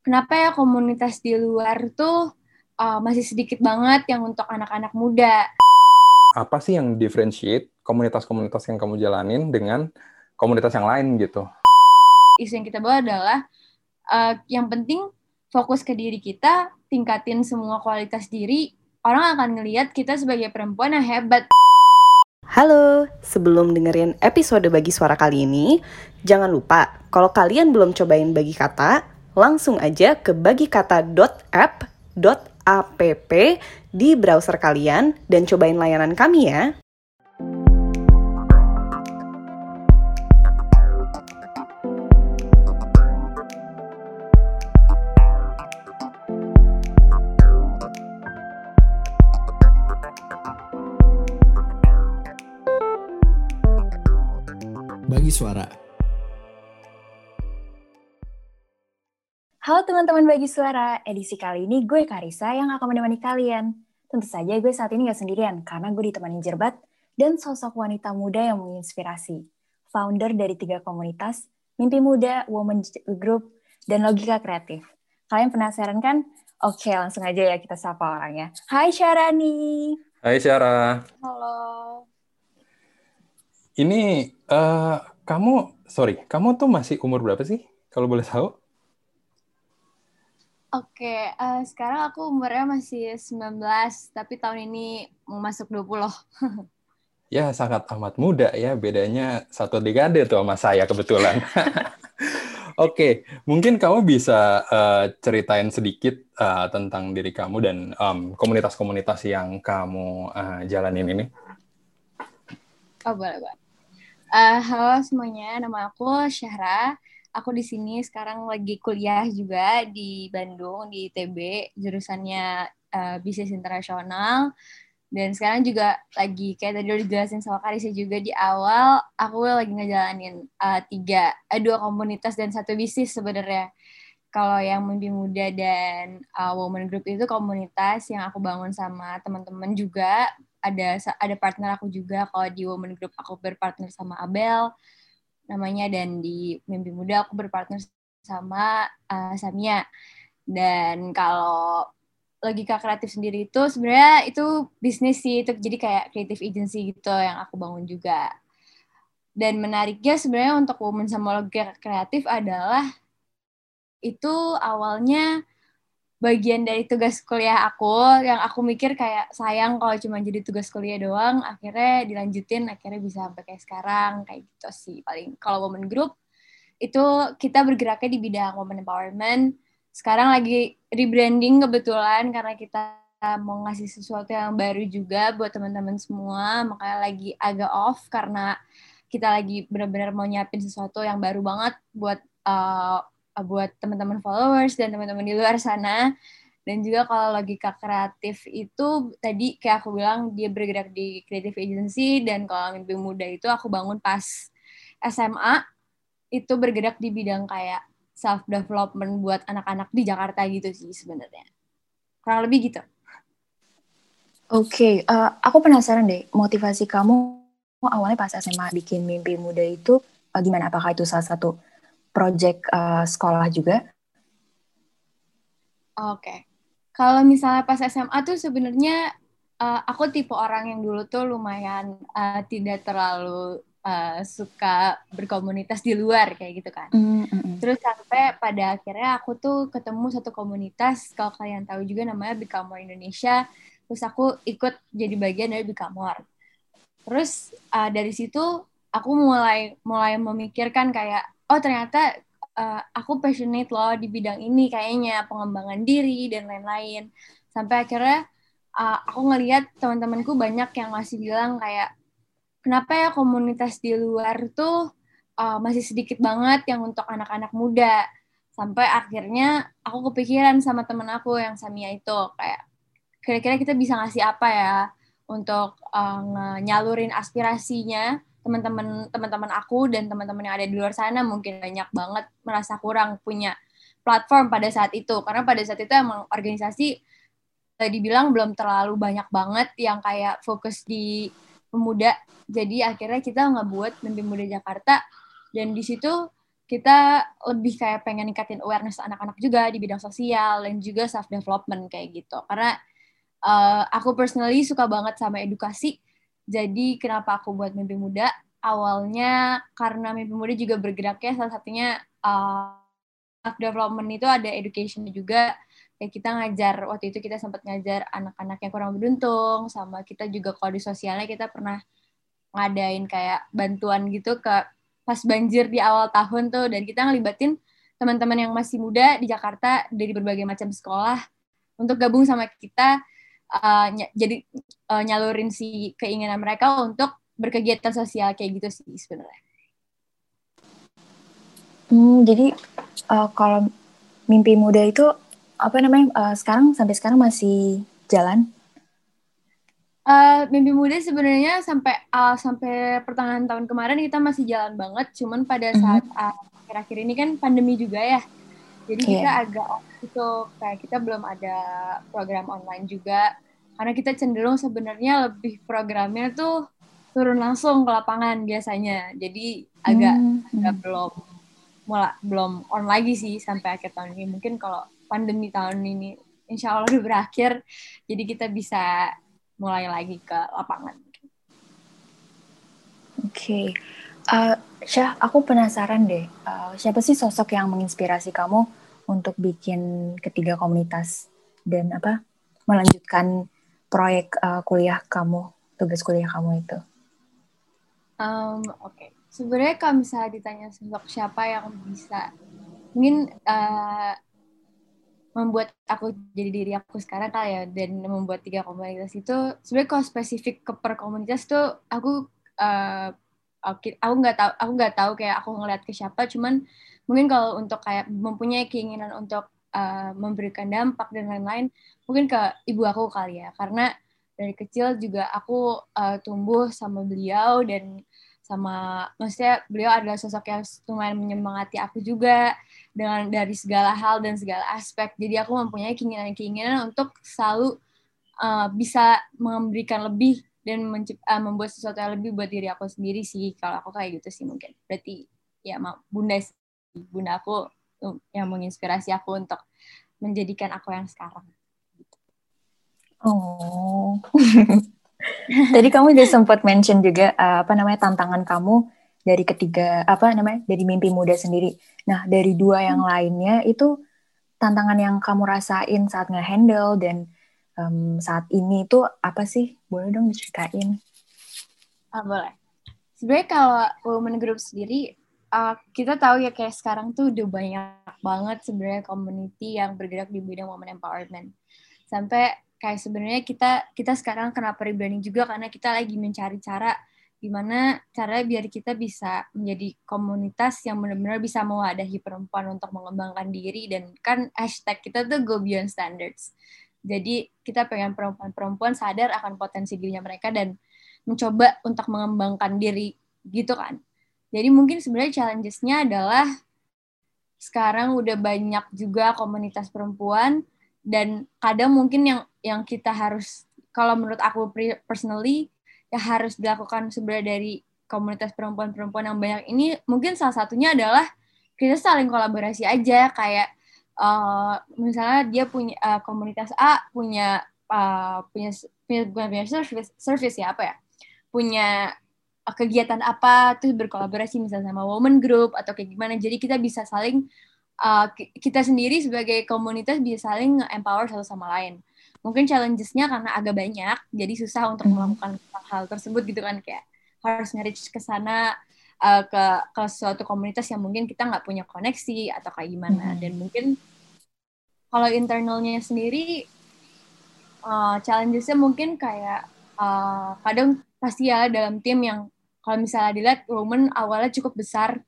kenapa ya komunitas di luar tuh uh, masih sedikit banget yang untuk anak-anak muda. Apa sih yang differentiate komunitas-komunitas yang kamu jalanin dengan komunitas yang lain gitu? Isu yang kita bawa adalah uh, yang penting fokus ke diri kita, tingkatin semua kualitas diri, orang akan ngelihat kita sebagai perempuan yang hebat. Halo, sebelum dengerin episode Bagi Suara kali ini, jangan lupa kalau kalian belum cobain Bagi Kata, langsung aja ke bagikata.app.app di browser kalian dan cobain layanan kami ya. Halo teman-teman Bagi Suara, edisi kali ini gue Karisa yang akan menemani kalian. Tentu saja gue saat ini gak sendirian, karena gue ditemani Jerbat dan sosok wanita muda yang menginspirasi. Founder dari tiga komunitas, Mimpi Muda, Women Group, dan Logika Kreatif. Kalian penasaran kan? Oke, langsung aja ya kita sapa orangnya. Hai Syarani. Hai Syara. Halo. Ini, uh, kamu, sorry, kamu tuh masih umur berapa sih? Kalau boleh tahu? Oke, uh, sekarang aku umurnya masih 19, tapi tahun ini mau masuk 20. ya, sangat amat muda ya. Bedanya satu dekade tuh sama saya kebetulan. Oke, mungkin kamu bisa uh, ceritain sedikit uh, tentang diri kamu dan komunitas-komunitas um, yang kamu uh, jalanin ini. Oh, boleh, boleh. Uh, halo semuanya, nama aku Syahra aku di sini sekarang lagi kuliah juga di Bandung di ITB jurusannya uh, bisnis internasional. Dan sekarang juga lagi kayak tadi udah dijelasin sama Karisa juga di awal aku lagi ngejalanin uh, tiga uh, dua komunitas dan satu bisnis sebenarnya. Kalau yang mimpi muda dan uh, woman group itu komunitas yang aku bangun sama teman-teman juga. Ada ada partner aku juga kalau di woman group aku berpartner sama Abel namanya dan di Mimpi Muda aku berpartner sama uh, Samia. Dan kalau logika kreatif sendiri itu sebenarnya itu bisnis sih itu jadi kayak creative agency gitu yang aku bangun juga. Dan menariknya sebenarnya untuk woman sama logika kreatif adalah itu awalnya bagian dari tugas kuliah aku yang aku mikir kayak sayang kalau cuma jadi tugas kuliah doang akhirnya dilanjutin akhirnya bisa sampai kayak sekarang kayak gitu sih. Paling kalau women group itu kita bergeraknya di bidang women empowerment. Sekarang lagi rebranding kebetulan karena kita mau ngasih sesuatu yang baru juga buat teman-teman semua. Makanya lagi agak off karena kita lagi benar-benar mau nyiapin sesuatu yang baru banget buat uh, buat teman-teman followers dan teman-teman di luar sana. Dan juga kalau logika kreatif itu tadi kayak aku bilang dia bergerak di creative agency dan kalau mimpi muda itu aku bangun pas SMA itu bergerak di bidang kayak self development buat anak-anak di Jakarta gitu sih sebenarnya. Kurang lebih gitu. Oke, okay, uh, aku penasaran deh motivasi kamu awalnya pas SMA bikin mimpi muda itu uh, gimana? Apakah itu salah satu project uh, sekolah juga? Oke. Okay. Kalau misalnya pas SMA tuh sebenarnya uh, aku tipe orang yang dulu tuh lumayan uh, tidak terlalu uh, suka berkomunitas di luar kayak gitu kan. Mm -hmm. Terus sampai pada akhirnya aku tuh ketemu satu komunitas kalau kalian tahu juga namanya Bikamor Indonesia. Terus aku ikut jadi bagian dari Bikamor. Terus uh, dari situ aku mulai mulai memikirkan kayak oh ternyata uh, aku passionate loh di bidang ini kayaknya pengembangan diri dan lain-lain. Sampai akhirnya uh, aku ngelihat teman-temanku banyak yang masih bilang kayak kenapa ya komunitas di luar tuh uh, masih sedikit banget yang untuk anak-anak muda? Sampai akhirnya aku kepikiran sama temen aku yang Samia itu kayak kira-kira kita bisa ngasih apa ya untuk uh, nyalurin aspirasinya teman-teman teman-teman aku dan teman-teman yang ada di luar sana mungkin banyak banget merasa kurang punya platform pada saat itu. Karena pada saat itu emang organisasi eh, dibilang belum terlalu banyak banget yang kayak fokus di pemuda. Jadi akhirnya kita ngebuat mimpi muda Jakarta. Dan di situ kita lebih kayak pengen ningkatin awareness anak-anak juga di bidang sosial dan juga self development kayak gitu. Karena uh, aku personally suka banget sama edukasi jadi kenapa aku buat mimpi muda? Awalnya karena mimpi muda juga bergeraknya salah satunya uh, development itu ada education juga. Kayak kita ngajar waktu itu kita sempat ngajar anak-anak yang kurang beruntung sama kita juga kalau di sosialnya kita pernah ngadain kayak bantuan gitu ke pas banjir di awal tahun tuh. Dan kita ngelibatin teman-teman yang masih muda di Jakarta dari berbagai macam sekolah untuk gabung sama kita uh, ny jadi uh, nyalurin si keinginan mereka untuk berkegiatan sosial kayak gitu sih sebenarnya. Hmm, jadi uh, kalau mimpi muda itu apa namanya uh, sekarang sampai sekarang masih jalan? Uh, mimpi muda sebenarnya sampai uh, sampai pertengahan tahun kemarin kita masih jalan banget, cuman pada mhm. saat akhir-akhir uh, ini kan pandemi juga ya, jadi yeah. kita agak itu kayak kita belum ada program online juga, karena kita cenderung sebenarnya lebih programnya tuh turun langsung ke lapangan biasanya, jadi agak hmm. agak belum mulai belum on lagi sih sampai akhir tahun ini. Mungkin kalau pandemi tahun ini insya Allah udah berakhir, jadi kita bisa mulai lagi ke lapangan. Oke, okay. Uh, Syah, aku penasaran deh, uh, siapa sih sosok yang menginspirasi kamu untuk bikin ketiga komunitas dan apa melanjutkan proyek uh, kuliah kamu, tugas kuliah kamu itu? Um, Oke, okay. sebenarnya kalau misalnya ditanya sosok siapa yang bisa, mungkin uh, membuat aku jadi diri aku sekarang kali ya dan membuat tiga komunitas itu sebenarnya kalau spesifik ke per komunitas tuh aku uh, aku nggak tahu aku nggak tahu kayak aku ngeliat ke siapa cuman mungkin kalau untuk kayak mempunyai keinginan untuk uh, memberikan dampak dan lain-lain mungkin ke ibu aku kali ya. Karena dari kecil juga aku uh, tumbuh sama beliau dan sama maksudnya beliau adalah sosok yang lumayan menyemangati aku juga dengan dari segala hal dan segala aspek. Jadi aku mempunyai keinginan-keinginan untuk selalu uh, bisa memberikan lebih dan uh, membuat sesuatu yang lebih buat diri aku sendiri sih. Kalau aku kayak gitu sih mungkin. Berarti ya bunda bunda aku um, yang menginspirasi aku untuk menjadikan aku yang sekarang. Oh. Tadi kamu juga sempat mention juga uh, apa namanya tantangan kamu dari ketiga apa namanya dari mimpi muda sendiri. Nah dari dua yang hmm. lainnya itu tantangan yang kamu rasain saat ngehandle dan um, saat ini itu apa sih? Boleh dong diceritain? Ah, boleh. Sebenarnya kalau women group sendiri uh, kita tahu ya kayak sekarang tuh udah banyak banget sebenarnya community yang bergerak di bidang women empowerment. Sampai kayak sebenarnya kita kita sekarang kenapa rebranding juga karena kita lagi mencari cara gimana cara biar kita bisa menjadi komunitas yang benar-benar bisa mewadahi perempuan untuk mengembangkan diri dan kan hashtag kita tuh go beyond standards. Jadi kita pengen perempuan-perempuan sadar akan potensi dirinya mereka dan mencoba untuk mengembangkan diri gitu kan. Jadi mungkin sebenarnya challenges-nya adalah sekarang udah banyak juga komunitas perempuan dan kadang mungkin yang yang kita harus kalau menurut aku personally ya harus dilakukan sebenarnya dari komunitas perempuan-perempuan yang banyak ini mungkin salah satunya adalah kita saling kolaborasi aja kayak uh, misalnya dia punya uh, komunitas A punya uh, punya punya punya service service ya apa ya punya uh, kegiatan apa tuh berkolaborasi misalnya sama woman group atau kayak gimana jadi kita bisa saling uh, kita sendiri sebagai komunitas bisa saling empower satu sama lain mungkin challenges-nya karena agak banyak jadi susah untuk hmm. melakukan hal tersebut gitu kan kayak harus nyari ke sana uh, ke ke suatu komunitas yang mungkin kita nggak punya koneksi atau kayak gimana hmm. dan mungkin kalau internalnya sendiri uh, challenges-nya mungkin kayak uh, kadang pasti ya dalam tim yang kalau misalnya dilihat woman awalnya cukup besar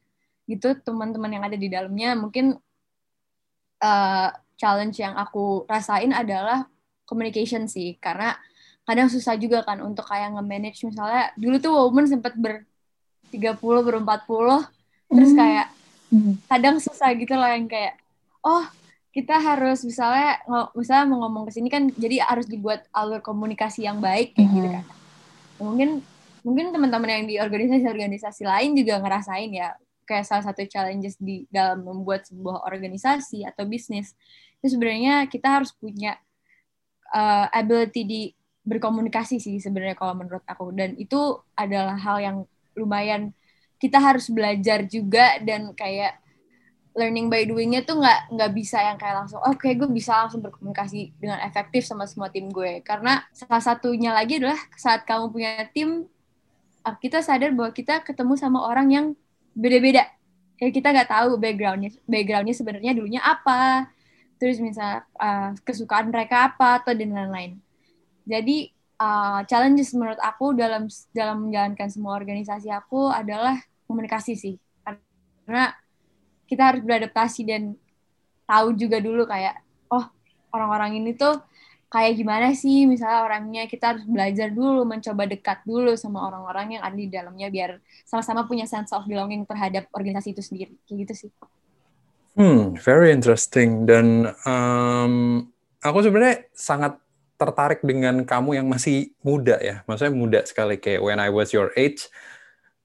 gitu teman-teman yang ada di dalamnya mungkin uh, challenge yang aku rasain adalah communication sih karena kadang susah juga kan untuk kayak nge-manage misalnya dulu tuh woman sempat ber 30 ber 40 terus hmm. kayak hmm. kadang susah gitu loh yang kayak oh kita harus misalnya misalnya mau ngomong ke sini kan jadi harus dibuat alur komunikasi yang baik kayak gitu hmm. gitu kan. Mungkin mungkin teman-teman yang di organisasi-organisasi lain juga ngerasain ya kayak salah satu challenges di dalam membuat sebuah organisasi atau bisnis. Itu sebenarnya kita harus punya uh, ability di berkomunikasi sih sebenarnya kalau menurut aku. Dan itu adalah hal yang lumayan kita harus belajar juga dan kayak learning by doingnya tuh nggak nggak bisa yang kayak langsung oke okay, gue bisa langsung berkomunikasi dengan efektif sama semua tim gue. Karena salah satunya lagi adalah saat kamu punya tim uh, kita sadar bahwa kita ketemu sama orang yang beda-beda. Kayak kita nggak tahu backgroundnya backgroundnya sebenarnya dulunya apa terus misal uh, kesukaan mereka apa atau dan lain-lain. Jadi uh, challenges menurut aku dalam dalam menjalankan semua organisasi aku adalah komunikasi sih. Karena kita harus beradaptasi dan tahu juga dulu kayak oh orang-orang ini tuh kayak gimana sih? Misalnya orangnya kita harus belajar dulu mencoba dekat dulu sama orang-orang yang ada di dalamnya biar sama-sama punya sense of belonging terhadap organisasi itu sendiri. Kayak gitu sih. Hmm, very interesting. Dan um, aku sebenarnya sangat tertarik dengan kamu yang masih muda ya, maksudnya muda sekali kayak when I was your age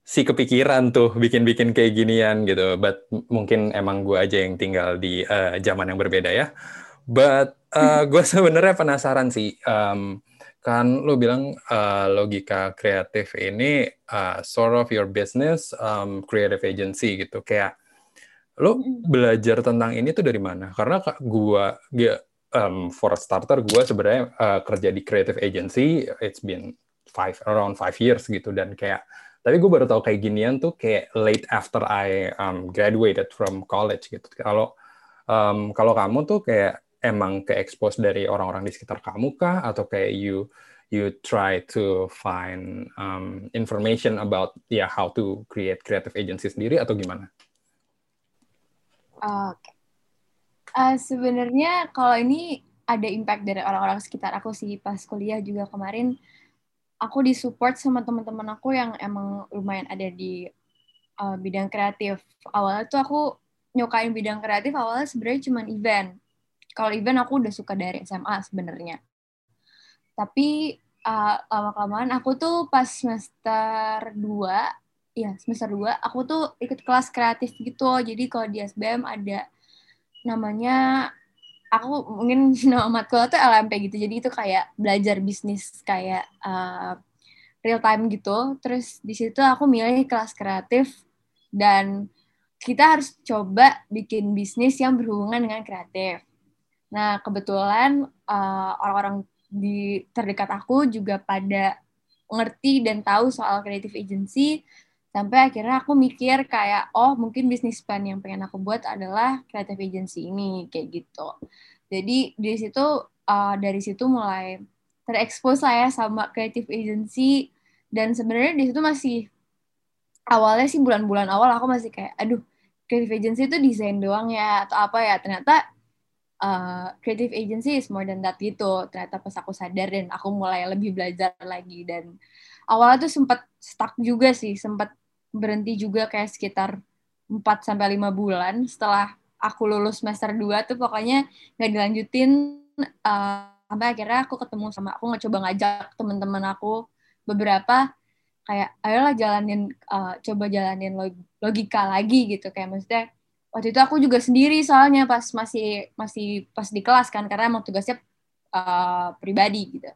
si kepikiran tuh bikin-bikin kayak ginian gitu. But mungkin emang gue aja yang tinggal di uh, zaman yang berbeda ya. But uh, gue sebenarnya penasaran sih. Um, kan lo bilang uh, logika kreatif ini uh, sort of your business um, creative agency gitu kayak lo belajar tentang ini tuh dari mana karena gue um, for a starter gue sebenarnya uh, kerja di creative agency it's been five around five years gitu dan kayak tapi gue baru tahu kayak ginian tuh kayak late after I um, graduated from college gitu. Kalau um, kalau kamu tuh kayak emang ke expose dari orang-orang di sekitar kamu kah atau kayak you you try to find um, information about ya yeah, how to create creative agency sendiri atau gimana? Oke. Okay. Uh, Sebenarnya kalau ini ada impact dari orang-orang sekitar aku sih pas kuliah juga kemarin aku disupport sama teman-teman aku yang emang lumayan ada di uh, bidang kreatif. Awalnya tuh aku nyokain bidang kreatif awalnya sebenarnya cuma event. Kalau event aku udah suka dari SMA sebenarnya. Tapi uh, lama-kelamaan aku tuh pas semester 2, ya semester 2, aku tuh ikut kelas kreatif gitu. Jadi kalau di SBM ada namanya aku mungkin nama matkul tuh LMP gitu jadi itu kayak belajar bisnis kayak uh, real time gitu. Terus di situ aku milih kelas kreatif dan kita harus coba bikin bisnis yang berhubungan dengan kreatif. Nah kebetulan uh, orang-orang di terdekat aku juga pada ngerti dan tahu soal creative agency sampai akhirnya aku mikir kayak oh mungkin bisnis plan yang pengen aku buat adalah creative agency ini kayak gitu. Jadi di situ uh, dari situ mulai terekspos saya sama creative agency. Dan sebenarnya di situ masih awalnya sih bulan-bulan awal aku masih kayak aduh creative agency itu desain doang ya atau apa ya. Ternyata uh, creative agency is more than that gitu. Ternyata pas aku sadar dan aku mulai lebih belajar lagi dan awalnya tuh sempat stuck juga sih sempat berhenti juga kayak sekitar 4 sampai 5 bulan. Setelah aku lulus semester 2 tuh pokoknya nggak dilanjutin uh, sampai akhirnya aku ketemu sama aku nggak coba ngajak teman-teman aku beberapa kayak ayolah jalanin uh, coba jalanin logika lagi gitu. Kayak maksudnya waktu itu aku juga sendiri soalnya pas masih masih pas di kelas kan karena emang tugasnya uh, pribadi gitu.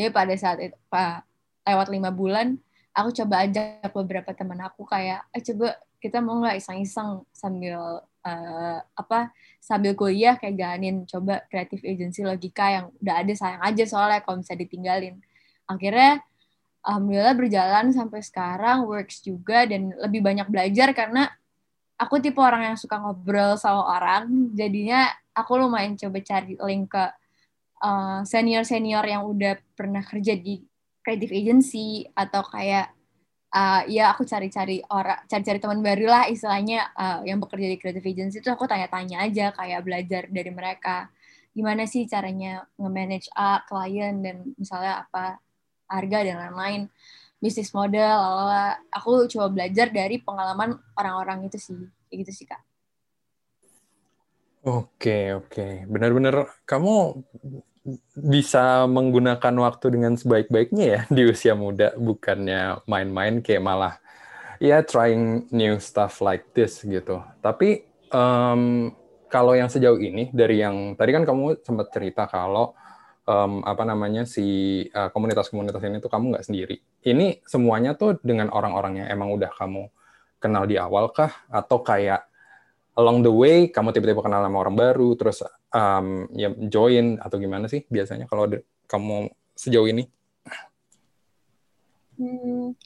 Jadi pada saat itu uh, lewat lima bulan aku coba ajak beberapa teman aku kayak eh coba kita mau nggak iseng-iseng sambil uh, apa sambil kuliah kayak jalanin coba kreatif agency logika yang udah ada sayang aja soalnya kalau bisa ditinggalin. Akhirnya alhamdulillah berjalan sampai sekarang works juga dan lebih banyak belajar karena aku tipe orang yang suka ngobrol sama orang jadinya aku lumayan coba cari link ke uh, senior senior yang udah pernah kerja di creative agency atau kayak uh, ya aku cari-cari orang cari-cari teman baru lah istilahnya uh, yang bekerja di creative agency itu aku tanya-tanya aja kayak belajar dari mereka gimana sih caranya nge-manage a klien dan misalnya apa harga dan lain-lain bisnis model lala. aku coba belajar dari pengalaman orang-orang itu sih kayak gitu sih kak Oke, oke. Benar-benar kamu bisa menggunakan waktu dengan sebaik-baiknya ya di usia muda bukannya main-main kayak malah yeah, trying new stuff like this gitu. Tapi um, kalau yang sejauh ini dari yang tadi kan kamu sempat cerita kalau um, apa namanya si uh, komunitas-komunitas ini tuh kamu nggak sendiri. Ini semuanya tuh dengan orang-orang yang emang udah kamu kenal di awal kah atau kayak along the way kamu tiba-tiba kenal sama orang baru terus um, ya join atau gimana sih biasanya kalau kamu sejauh ini? Hmm,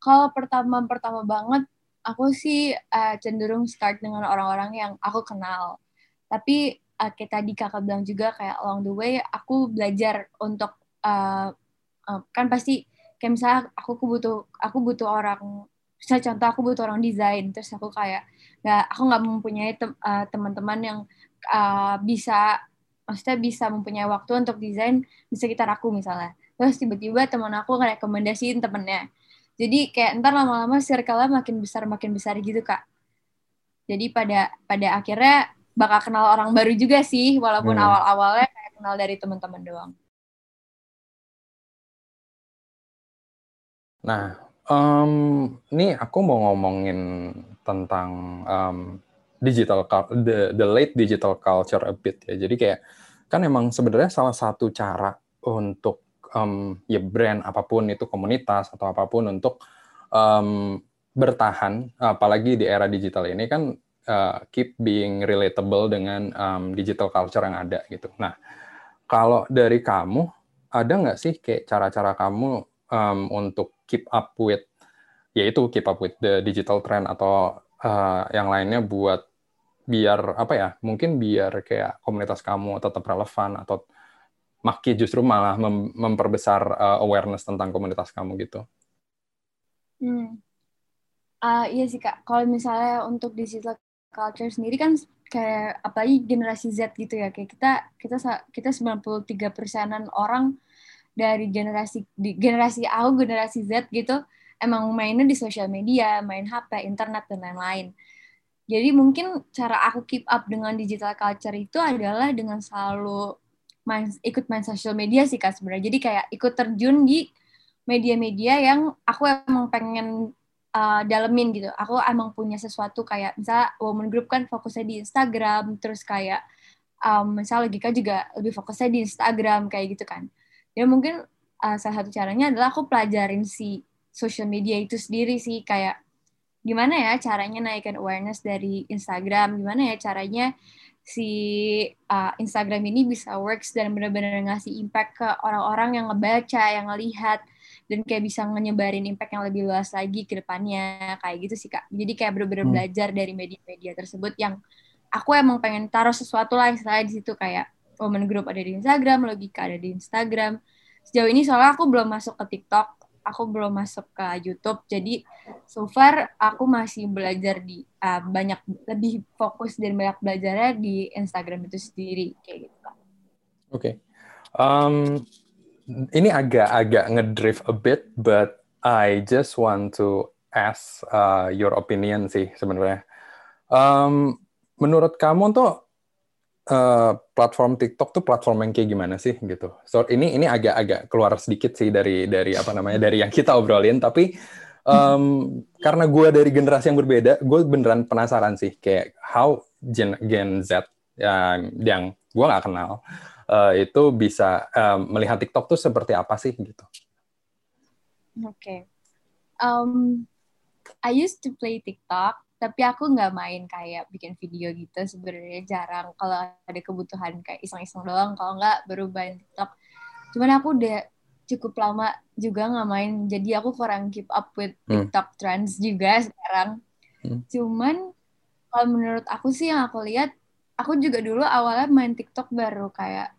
kalau pertama-pertama banget, aku sih uh, cenderung start dengan orang-orang yang aku kenal. Tapi uh, kayak tadi kakak bilang juga kayak along the way, aku belajar untuk uh, uh, kan pasti kayak misalnya aku butuh aku butuh orang misalnya contoh aku butuh orang desain terus aku kayak nggak aku nggak mempunyai tem, uh, teman-teman yang uh, bisa maksudnya bisa mempunyai waktu untuk desain di sekitar aku misalnya. Terus tiba-tiba teman aku ngerekomendasiin temennya. Jadi kayak ntar lama-lama circle-nya makin besar makin besar gitu kak. Jadi pada pada akhirnya bakal kenal orang baru juga sih walaupun hmm. awal-awalnya kayak kenal dari teman-teman doang. Nah um, ini aku mau ngomongin tentang um, digital the the late digital culture a bit ya jadi kayak kan emang sebenarnya salah satu cara untuk um, ya brand apa pun itu komunitas atau apa pun untuk um, bertahan apalagi di era digital ini kan uh, keep being relatable dengan um, digital culture yang ada gitu. Nah kalau dari kamu ada nggak sih kayak cara-cara kamu um, untuk keep up with yaitu keep up with the digital trend atau uh, yang lainnya buat biar apa ya mungkin biar kayak komunitas kamu tetap relevan atau Maki justru malah mem memperbesar uh, awareness tentang komunitas kamu gitu. Hmm. Uh, iya sih kak, kalau misalnya untuk digital culture sendiri kan kayak apalagi generasi Z gitu ya, kayak kita kita kita 93 persenan orang dari generasi di generasi aku generasi Z gitu emang mainnya di sosial media, main HP, internet dan lain-lain. Jadi mungkin cara aku keep up dengan digital culture itu adalah dengan selalu main ikut main sosial media sih kak sebenarnya. Jadi kayak ikut terjun di media-media yang aku emang pengen uh, dalemin gitu. Aku emang punya sesuatu kayak misalnya woman group kan fokusnya di Instagram terus kayak um, misalnya logika juga lebih fokusnya di Instagram kayak gitu kan. Ya mungkin uh, salah satu caranya adalah aku pelajarin si social media itu sendiri sih kayak gimana ya caranya naikkan awareness dari Instagram gimana ya caranya si uh, Instagram ini bisa works dan benar-benar ngasih impact ke orang-orang yang ngebaca, yang ngelihat dan kayak bisa nyebarin impact yang lebih luas lagi ke depannya kayak gitu sih kak. Jadi kayak benar-benar hmm. belajar dari media-media tersebut yang aku emang pengen taruh sesuatu lah istilahnya di situ kayak woman group ada di Instagram, logika ada di Instagram. Sejauh ini soalnya aku belum masuk ke TikTok, aku belum masuk ke YouTube jadi so far aku masih belajar di uh, banyak lebih fokus dan banyak belajarnya di Instagram itu sendiri kayak gitu. Oke, okay. um, ini agak-agak ngedrift a bit, but I just want to ask uh, your opinion sih sebenarnya. Um, menurut kamu tuh uh, platform TikTok tuh platform yang kayak gimana sih gitu. So ini ini agak-agak keluar sedikit sih dari dari apa namanya dari yang kita obrolin, tapi um, karena gue dari generasi yang berbeda, gue beneran penasaran sih kayak how Gen Gen Z yang yang gue nggak kenal uh, itu bisa um, melihat TikTok tuh seperti apa sih gitu. Oke, okay. um, I used to play TikTok tapi aku nggak main kayak bikin video gitu sebenarnya jarang. Kalau ada kebutuhan kayak iseng-iseng doang kalau nggak baru main TikTok. Cuman aku udah cukup lama juga nggak main jadi aku kurang keep up with hmm. TikTok trends juga sekarang. Hmm. cuman kalau menurut aku sih yang aku lihat aku juga dulu awalnya main TikTok baru kayak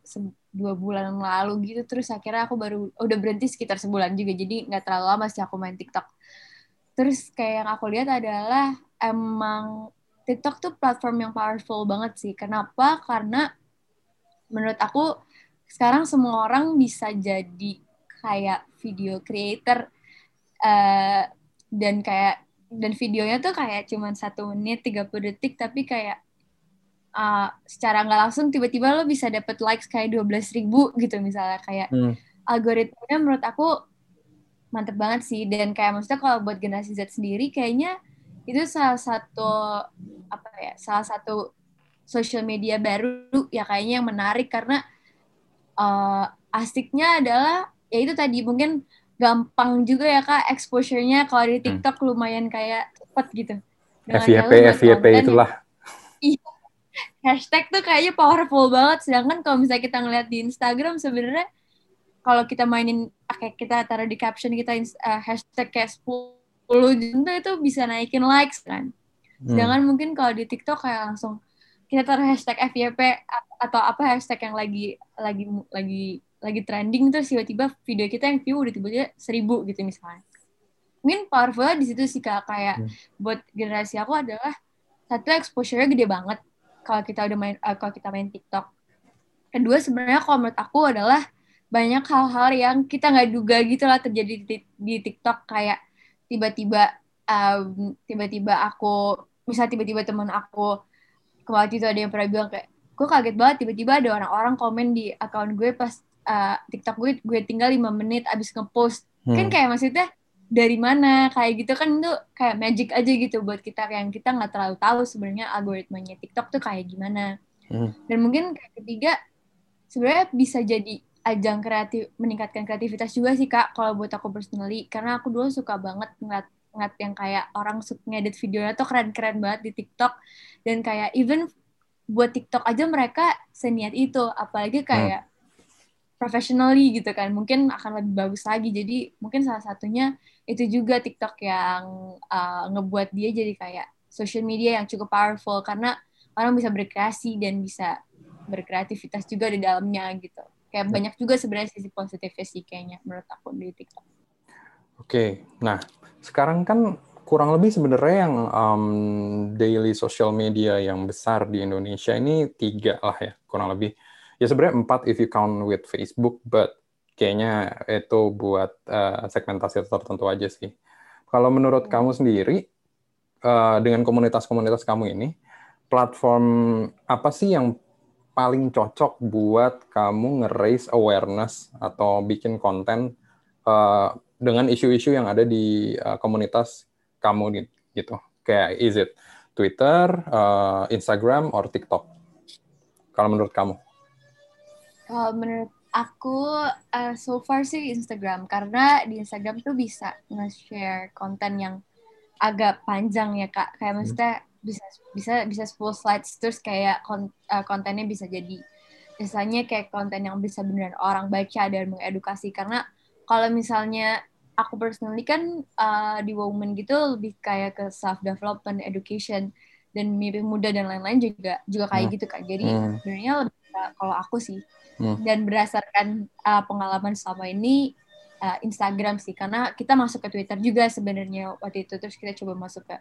dua bulan lalu gitu. Terus akhirnya aku baru udah berhenti sekitar sebulan juga jadi nggak terlalu lama sih aku main TikTok terus kayak yang aku lihat adalah emang TikTok tuh platform yang powerful banget sih. Kenapa? Karena menurut aku sekarang semua orang bisa jadi kayak video creator uh, dan kayak dan videonya tuh kayak cuman satu menit 30 detik tapi kayak uh, secara nggak langsung tiba-tiba lo bisa dapet likes kayak 12 ribu gitu misalnya kayak hmm. algoritmanya menurut aku mantep banget sih dan kayak maksudnya kalau buat generasi Z sendiri kayaknya itu salah satu apa ya salah satu social media baru ya kayaknya yang menarik karena uh, asiknya adalah ya itu tadi mungkin gampang juga ya kak exposure-nya kalau di hmm. TikTok hmm. lumayan kayak cepet gitu. FYP FYP itulah. Iya. Hashtag tuh kayaknya powerful banget sedangkan kalau misalnya kita ngeliat di Instagram sebenarnya kalau kita mainin kayak kita taruh di caption kita uh, hashtag kayak 10 juta itu bisa naikin likes kan. Hmm. Sedangkan hmm. mungkin kalau di TikTok kayak langsung kita taruh hashtag FYP atau apa hashtag yang lagi lagi lagi lagi trending terus tiba-tiba video kita yang view udah tiba-tiba seribu gitu misalnya. Mungkin powerful di situ sih kak kayak hmm. buat generasi aku adalah satu exposure-nya gede banget kalau kita udah main uh, kalau kita main TikTok. Kedua sebenarnya kalau menurut aku adalah banyak hal-hal yang kita nggak duga gitu lah terjadi di, di TikTok kayak tiba-tiba um, tiba-tiba aku misal tiba-tiba teman aku kemarin itu ada yang pernah bilang kayak gue kaget banget tiba-tiba ada orang-orang komen di akun gue pas uh, TikTok gue gue tinggal lima menit abis ngepost hmm. kan kayak maksudnya dari mana kayak gitu kan itu kayak magic aja gitu buat kita yang kita nggak terlalu tahu sebenarnya algoritmanya TikTok tuh kayak gimana hmm. dan mungkin kayak ketiga sebenarnya bisa jadi ajang kreatif meningkatkan kreativitas juga sih kak kalau buat aku personally. Karena aku dulu suka banget ngeliat ngeliat yang kayak orang suka ngedit videonya tuh keren-keren banget di TikTok. Dan kayak even buat TikTok aja mereka seniat itu. Apalagi kayak hmm. professionally gitu kan. Mungkin akan lebih bagus lagi. Jadi mungkin salah satunya itu juga TikTok yang uh, ngebuat dia jadi kayak social media yang cukup powerful. Karena orang bisa berkreasi dan bisa berkreativitas juga di dalamnya gitu kayak ya. banyak juga sebenarnya sisi positifnya sih kayaknya menurut aku di TikTok. Oke, nah sekarang kan kurang lebih sebenarnya yang um, daily social media yang besar di Indonesia ini tiga lah ya kurang lebih. Ya sebenarnya empat if you count with Facebook, but kayaknya itu buat uh, segmentasi tertentu aja sih. Kalau menurut hmm. kamu sendiri uh, dengan komunitas-komunitas kamu ini, platform apa sih yang paling cocok buat kamu nge-raise awareness atau bikin konten uh, dengan isu-isu yang ada di uh, komunitas kamu gitu. Kayak is it Twitter, uh, Instagram, or TikTok? Kalau menurut kamu? Kalau menurut aku uh, so far sih Instagram karena di Instagram tuh bisa nge-share konten yang agak panjang ya kak. Kayak hmm. maksudnya bisa bisa bisa 10 slides terus kayak uh, kontennya bisa jadi misalnya kayak konten yang bisa beneran orang baca dan mengedukasi karena kalau misalnya aku personally kan uh, di woman gitu lebih kayak ke self development education dan mimpi muda dan lain-lain juga juga kayak hmm. gitu kan jadi hmm. sebenarnya lebih kalau aku sih hmm. dan berdasarkan uh, pengalaman selama ini uh, Instagram sih karena kita masuk ke Twitter juga sebenarnya waktu itu terus kita coba masuk ke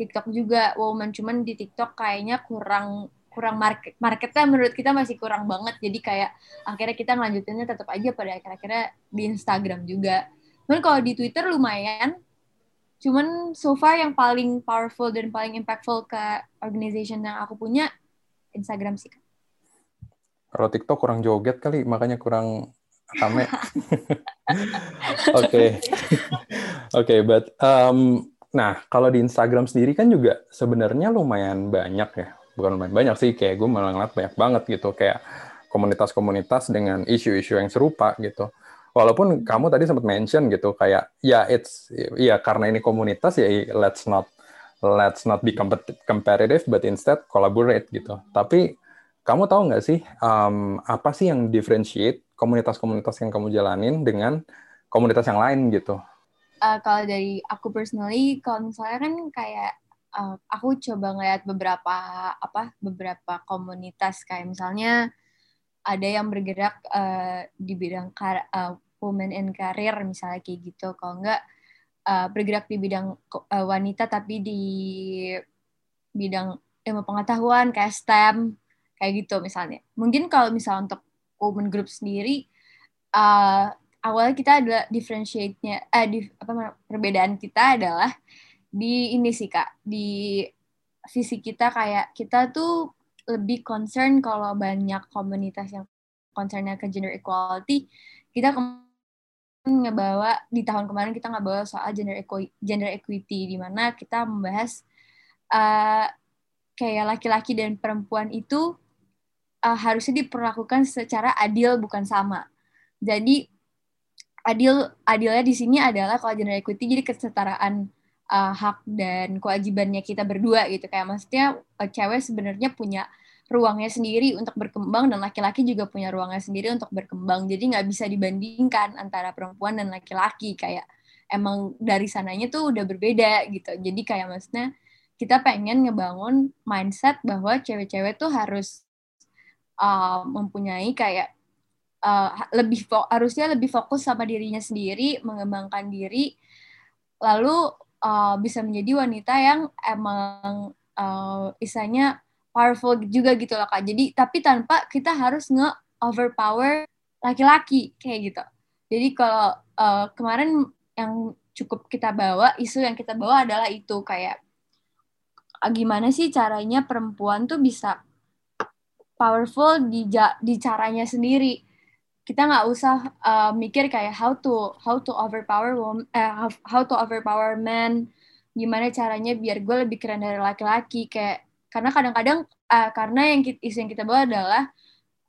TikTok juga woman. Cuman di TikTok kayaknya kurang kurang market marketnya menurut kita masih kurang banget. Jadi kayak akhirnya kita ngelanjutinnya tetap aja pada akhir-akhirnya di Instagram juga. Cuman kalau di Twitter lumayan. Cuman so far yang paling powerful dan paling impactful ke organization yang aku punya Instagram sih kalau TikTok kurang joget kali makanya kurang rame. Oke. Oke but um, Nah, kalau di Instagram sendiri kan juga sebenarnya lumayan banyak ya. Bukan lumayan banyak sih, kayak gue malah ngeliat banyak banget gitu. Kayak komunitas-komunitas dengan isu-isu yang serupa gitu. Walaupun kamu tadi sempat mention gitu, kayak ya it's ya karena ini komunitas ya let's not let's not be competitive, but instead collaborate gitu. Tapi kamu tahu nggak sih um, apa sih yang differentiate komunitas-komunitas yang kamu jalanin dengan komunitas yang lain gitu? Uh, kalau dari aku personally kalau misalnya kan kayak uh, aku coba ngeliat beberapa apa beberapa komunitas. Kayak misalnya ada yang bergerak uh, di bidang kar uh, women in career misalnya kayak gitu. Kalau enggak uh, bergerak di bidang uh, wanita tapi di bidang ilmu pengetahuan kayak STEM kayak gitu misalnya. Mungkin kalau misalnya untuk women group sendiri uh, awalnya kita adalah differentiate-nya eh di, apa perbedaan kita adalah di ini sih Kak, di visi kita kayak kita tuh lebih concern kalau banyak komunitas yang concernnya ke gender equality, kita ngebawa di tahun kemarin kita ngebawa soal gender equity, gender equity di mana kita membahas uh, kayak laki-laki dan perempuan itu uh, harusnya diperlakukan secara adil bukan sama. Jadi adil adilnya di sini adalah kalau gender equity jadi kesetaraan uh, hak dan kewajibannya kita berdua gitu kayak maksudnya uh, cewek sebenarnya punya ruangnya sendiri untuk berkembang dan laki-laki juga punya ruangnya sendiri untuk berkembang. Jadi nggak bisa dibandingkan antara perempuan dan laki-laki kayak emang dari sananya tuh udah berbeda gitu. Jadi kayak maksudnya kita pengen ngebangun mindset bahwa cewek-cewek tuh harus uh, mempunyai kayak uh, lebih harusnya lebih fokus sama dirinya sendiri, mengembangkan diri, lalu uh, bisa menjadi wanita yang emang uh, isanya powerful juga gitu loh kak. Jadi tapi tanpa kita harus nge overpower laki-laki kayak gitu. Jadi kalau uh, kemarin yang cukup kita bawa isu yang kita bawa adalah itu kayak uh, gimana sih caranya perempuan tuh bisa powerful di di caranya sendiri kita nggak usah uh, mikir kayak how to how to overpower woman, uh, how, how to overpower men. Gimana caranya biar gue lebih keren dari laki-laki kayak karena kadang-kadang uh, karena yang kita, isu yang kita bawa adalah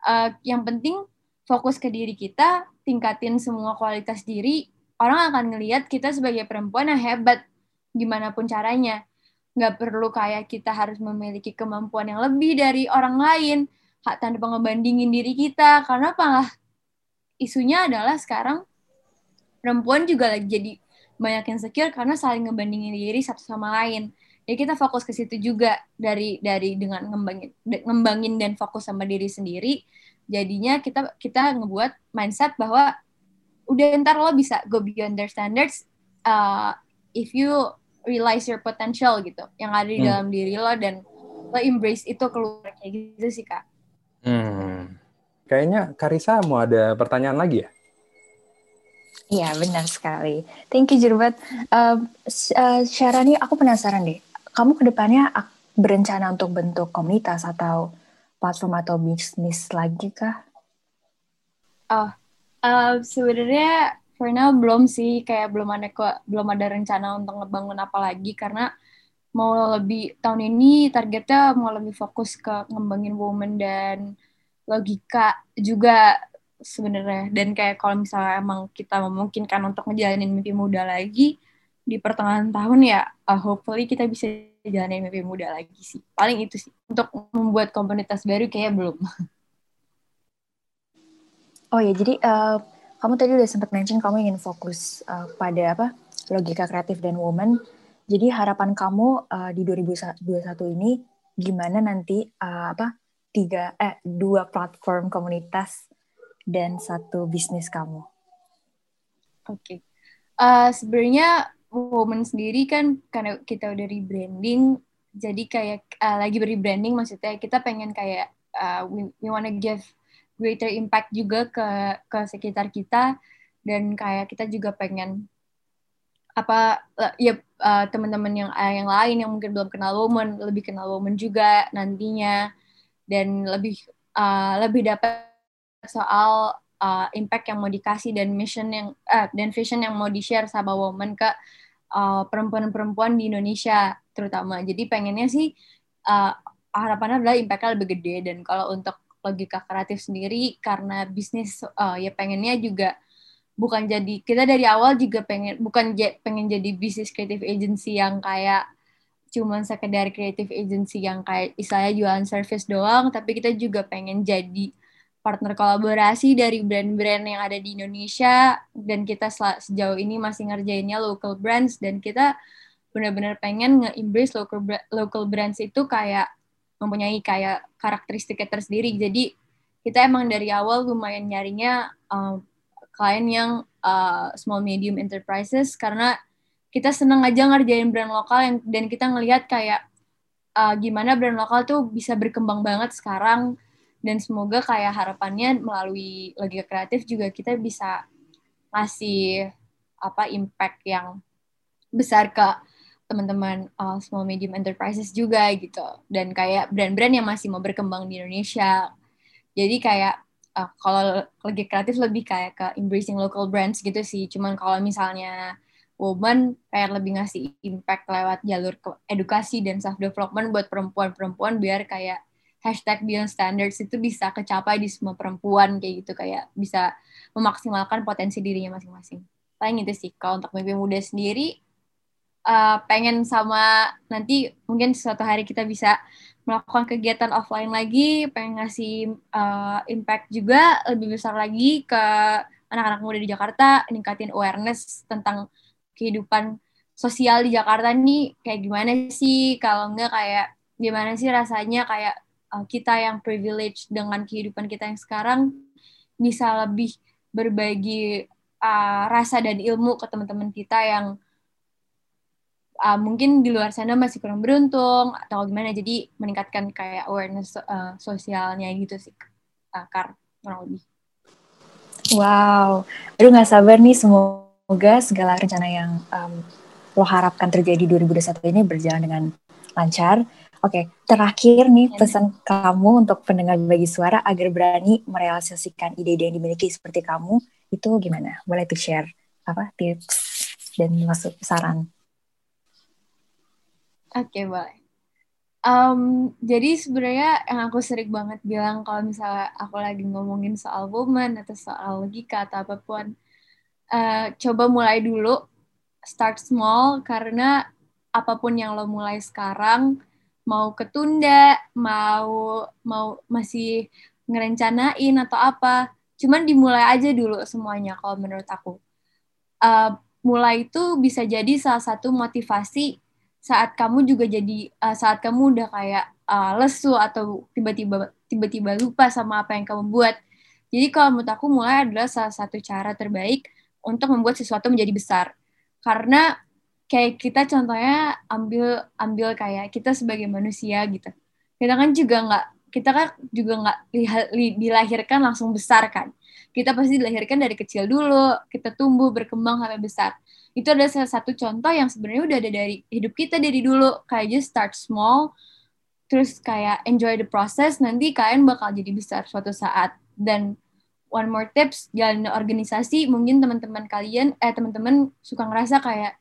uh, yang penting fokus ke diri kita tingkatin semua kualitas diri orang akan ngelihat kita sebagai perempuan yang hebat gimana pun caranya. Nggak perlu kayak kita harus memiliki kemampuan yang lebih dari orang lain tanpa ngebandingin diri kita karena apa isunya adalah sekarang perempuan juga lagi jadi banyak yang insecure karena saling ngebandingin diri satu sama lain ya kita fokus ke situ juga dari dari dengan ngembangin ngembangin dan fokus sama diri sendiri jadinya kita kita ngebuat mindset bahwa udah ntar lo bisa go beyond their standards uh, if you realize your potential gitu yang ada di hmm. dalam diri lo dan lo embrace itu keluar kayak gitu sih kak. Hmm. Kayaknya Karisa mau ada pertanyaan lagi ya? Iya benar sekali. Thank you Jurbat. Uh, uh, Syarani, aku penasaran deh kamu ke depannya berencana untuk bentuk komunitas atau platform atau bisnis lagi kah? Oh, uh, sebenarnya for now belum sih, kayak belum ada kok, belum ada rencana untuk ngebangun apa lagi karena mau lebih tahun ini targetnya mau lebih fokus ke ngembangin woman dan logika juga sebenarnya dan kayak kalau misalnya emang kita memungkinkan untuk ngejalanin mimpi muda lagi di pertengahan tahun ya uh, hopefully kita bisa jalanin mimpi muda lagi sih. Paling itu sih. Untuk membuat komunitas baru kayak belum. Oh ya, jadi uh, kamu tadi udah sempat mention kamu ingin fokus uh, pada apa? logika kreatif dan woman. Jadi harapan kamu uh, di 2021 ini gimana nanti uh, apa? Tiga eh dua platform komunitas dan satu bisnis kamu. Oke. Okay. Uh, sebenarnya Woman sendiri kan karena kita udah rebranding, jadi kayak uh, lagi rebranding maksudnya kita pengen kayak uh, we, we wanna give greater impact juga ke ke sekitar kita dan kayak kita juga pengen apa ya uh, teman-teman yang yang lain yang mungkin belum kenal woman lebih kenal woman juga nantinya dan lebih uh, lebih dapat soal uh, impact yang mau dikasih dan mission yang uh, dan vision yang mau di share sama woman ke uh, perempuan-perempuan di Indonesia terutama. Jadi pengennya sih uh, harapannya adalah impactnya lebih gede dan kalau untuk logika kreatif sendiri karena bisnis uh, ya pengennya juga bukan jadi kita dari awal juga pengen bukan pengen jadi bisnis kreatif agency yang kayak cuman sekedar kreatif agency yang kayak istilahnya jualan service doang tapi kita juga pengen jadi partner kolaborasi dari brand-brand yang ada di Indonesia dan kita sejauh ini masih ngerjainnya local brands dan kita benar-benar pengen nge-embrace local local brands itu kayak mempunyai kayak karakteristiknya tersendiri. Jadi kita emang dari awal lumayan nyarinya uh, klien yang uh, small medium enterprises karena kita seneng aja ngerjain brand lokal yang dan kita ngelihat kayak uh, gimana brand lokal tuh bisa berkembang banget sekarang. Dan semoga kayak harapannya melalui logika kreatif juga kita bisa ngasih apa impact yang besar ke teman-teman uh, small medium enterprises juga gitu. Dan kayak brand-brand yang masih mau berkembang di Indonesia. Jadi kayak uh, kalau lagi kreatif lebih kayak ke embracing local brands gitu sih. Cuman kalau misalnya woman kayak lebih ngasih impact lewat jalur edukasi dan self development buat perempuan-perempuan biar kayak hashtag beyond standards itu bisa kecapai di semua perempuan kayak gitu kayak bisa memaksimalkan potensi dirinya masing-masing. Paling itu sih kalau untuk mimpi muda sendiri uh, pengen sama nanti mungkin suatu hari kita bisa melakukan kegiatan offline lagi, pengen ngasih uh, impact juga lebih besar lagi ke anak-anak muda di Jakarta, ningkatin awareness tentang kehidupan sosial di Jakarta nih kayak gimana sih? Kalau enggak kayak gimana sih rasanya kayak uh, kita yang privilege dengan kehidupan kita yang sekarang bisa lebih berbagi uh, rasa dan ilmu ke teman-teman kita yang uh, mungkin di luar sana masih kurang beruntung atau gimana? Jadi meningkatkan kayak awareness uh, sosialnya gitu sih uh, kar kurang lebih. Wow. Aduh nggak sabar nih semua Semoga segala rencana yang um, lo harapkan terjadi 2021 ini berjalan dengan lancar. Oke, terakhir nih pesan kamu untuk pendengar bagi suara agar berani merealisasikan ide-ide yang dimiliki seperti kamu itu gimana? Boleh tuh share apa tips dan masuk saran? Oke, boleh. Um, jadi sebenarnya yang aku sering banget bilang kalau misalnya aku lagi ngomongin soal woman atau soal logika atau apa pun, uh, coba mulai dulu start small karena apa pun yang lo mulai sekarang mau ketunda mau mau masih ngerencanain atau apa cuman dimulai aja dulu semuanya kalau menurut aku. Uh, mulai itu bisa jadi salah satu motivasi saat kamu juga jadi uh, saat kamu udah kayak uh, lesu atau tiba-tiba tiba-tiba lupa sama apa yang kamu buat. Jadi kalau menurut aku mulai adalah salah satu cara terbaik untuk membuat sesuatu menjadi besar. Karena kayak kita contohnya ambil ambil kayak kita sebagai manusia gitu. Kita kan juga nggak kita kan juga nggak dilahirkan langsung besar kan. Kita pasti dilahirkan dari kecil dulu, kita tumbuh berkembang sampai besar. Itu adalah salah satu contoh yang sebenarnya udah ada dari hidup kita dari dulu. Kayak just start small, terus kayak enjoy the process. Nanti kalian bakal jadi besar suatu saat. Dan one more tips jalan organisasi. Mungkin teman-teman kalian eh teman-teman suka ngerasa kayak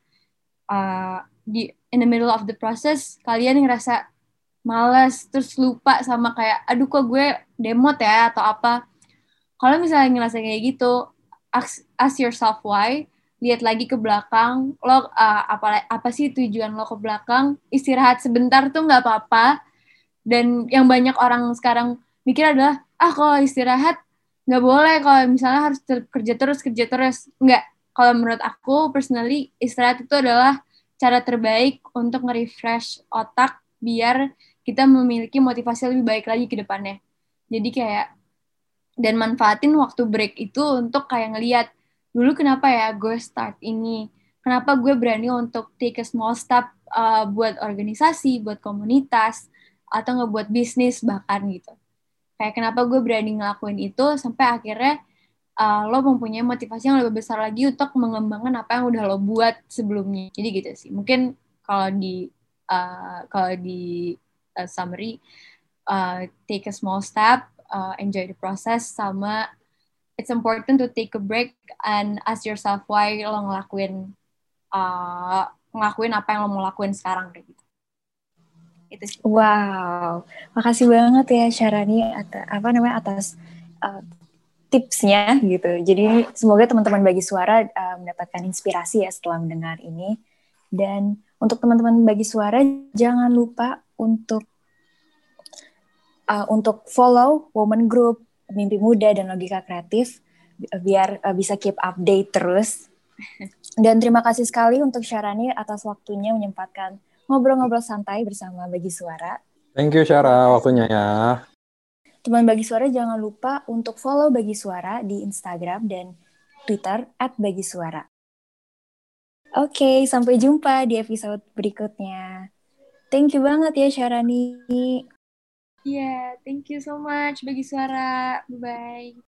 uh, di in the middle of the process kalian ngerasa males terus lupa sama kayak aduh kok gue demot ya atau apa. Kalau misalnya ngerasa kayak gitu ask, ask yourself why. Lihat lagi ke belakang lo uh, apa apa sih tujuan lo ke belakang? Istirahat sebentar tuh nggak apa-apa. Dan yang banyak orang sekarang mikir adalah ah kalau istirahat nggak boleh kalau misalnya harus kerja terus kerja terus. Nggak. Kalau menurut aku personally istirahat itu adalah cara terbaik untuk nge-refresh otak biar kita memiliki motivasi lebih baik lagi ke depannya. Jadi kayak dan manfaatin waktu break itu untuk kayak ngeliat dulu kenapa ya gue start ini? Kenapa gue berani untuk take a small step uh, buat organisasi buat komunitas atau ngebuat bisnis bahkan gitu kayak kenapa gue berani ngelakuin itu sampai akhirnya uh, lo mempunyai motivasi yang lebih besar lagi untuk mengembangkan apa yang udah lo buat sebelumnya. Jadi gitu sih. Mungkin kalau di uh, kalau di uh, summary uh, take a small step uh, enjoy the process sama it's important to take a break and ask yourself why lo ngelakuin uh, ngelakuin apa yang lo mau lakuin sekarang kayak gitu itu sih. Wow, makasih banget ya Syarani atas apa namanya atas uh, tipsnya gitu. Jadi semoga teman-teman bagi suara uh, mendapatkan inspirasi ya setelah mendengar ini. Dan untuk teman-teman bagi suara jangan lupa untuk uh, untuk follow Woman Group, Mimpi Muda dan Logika Kreatif biar uh, bisa keep update terus. Dan terima kasih sekali untuk Syarani atas waktunya menyempatkan ngobrol-ngobrol santai bersama Bagi Suara. Thank you Syara waktunya ya. Teman Bagi Suara jangan lupa untuk follow Bagi Suara di Instagram dan Twitter at Bagi Suara. Oke, okay, sampai jumpa di episode berikutnya. Thank you banget ya Syarani. Iya, yeah, thank you so much Bagi Suara. Bye-bye.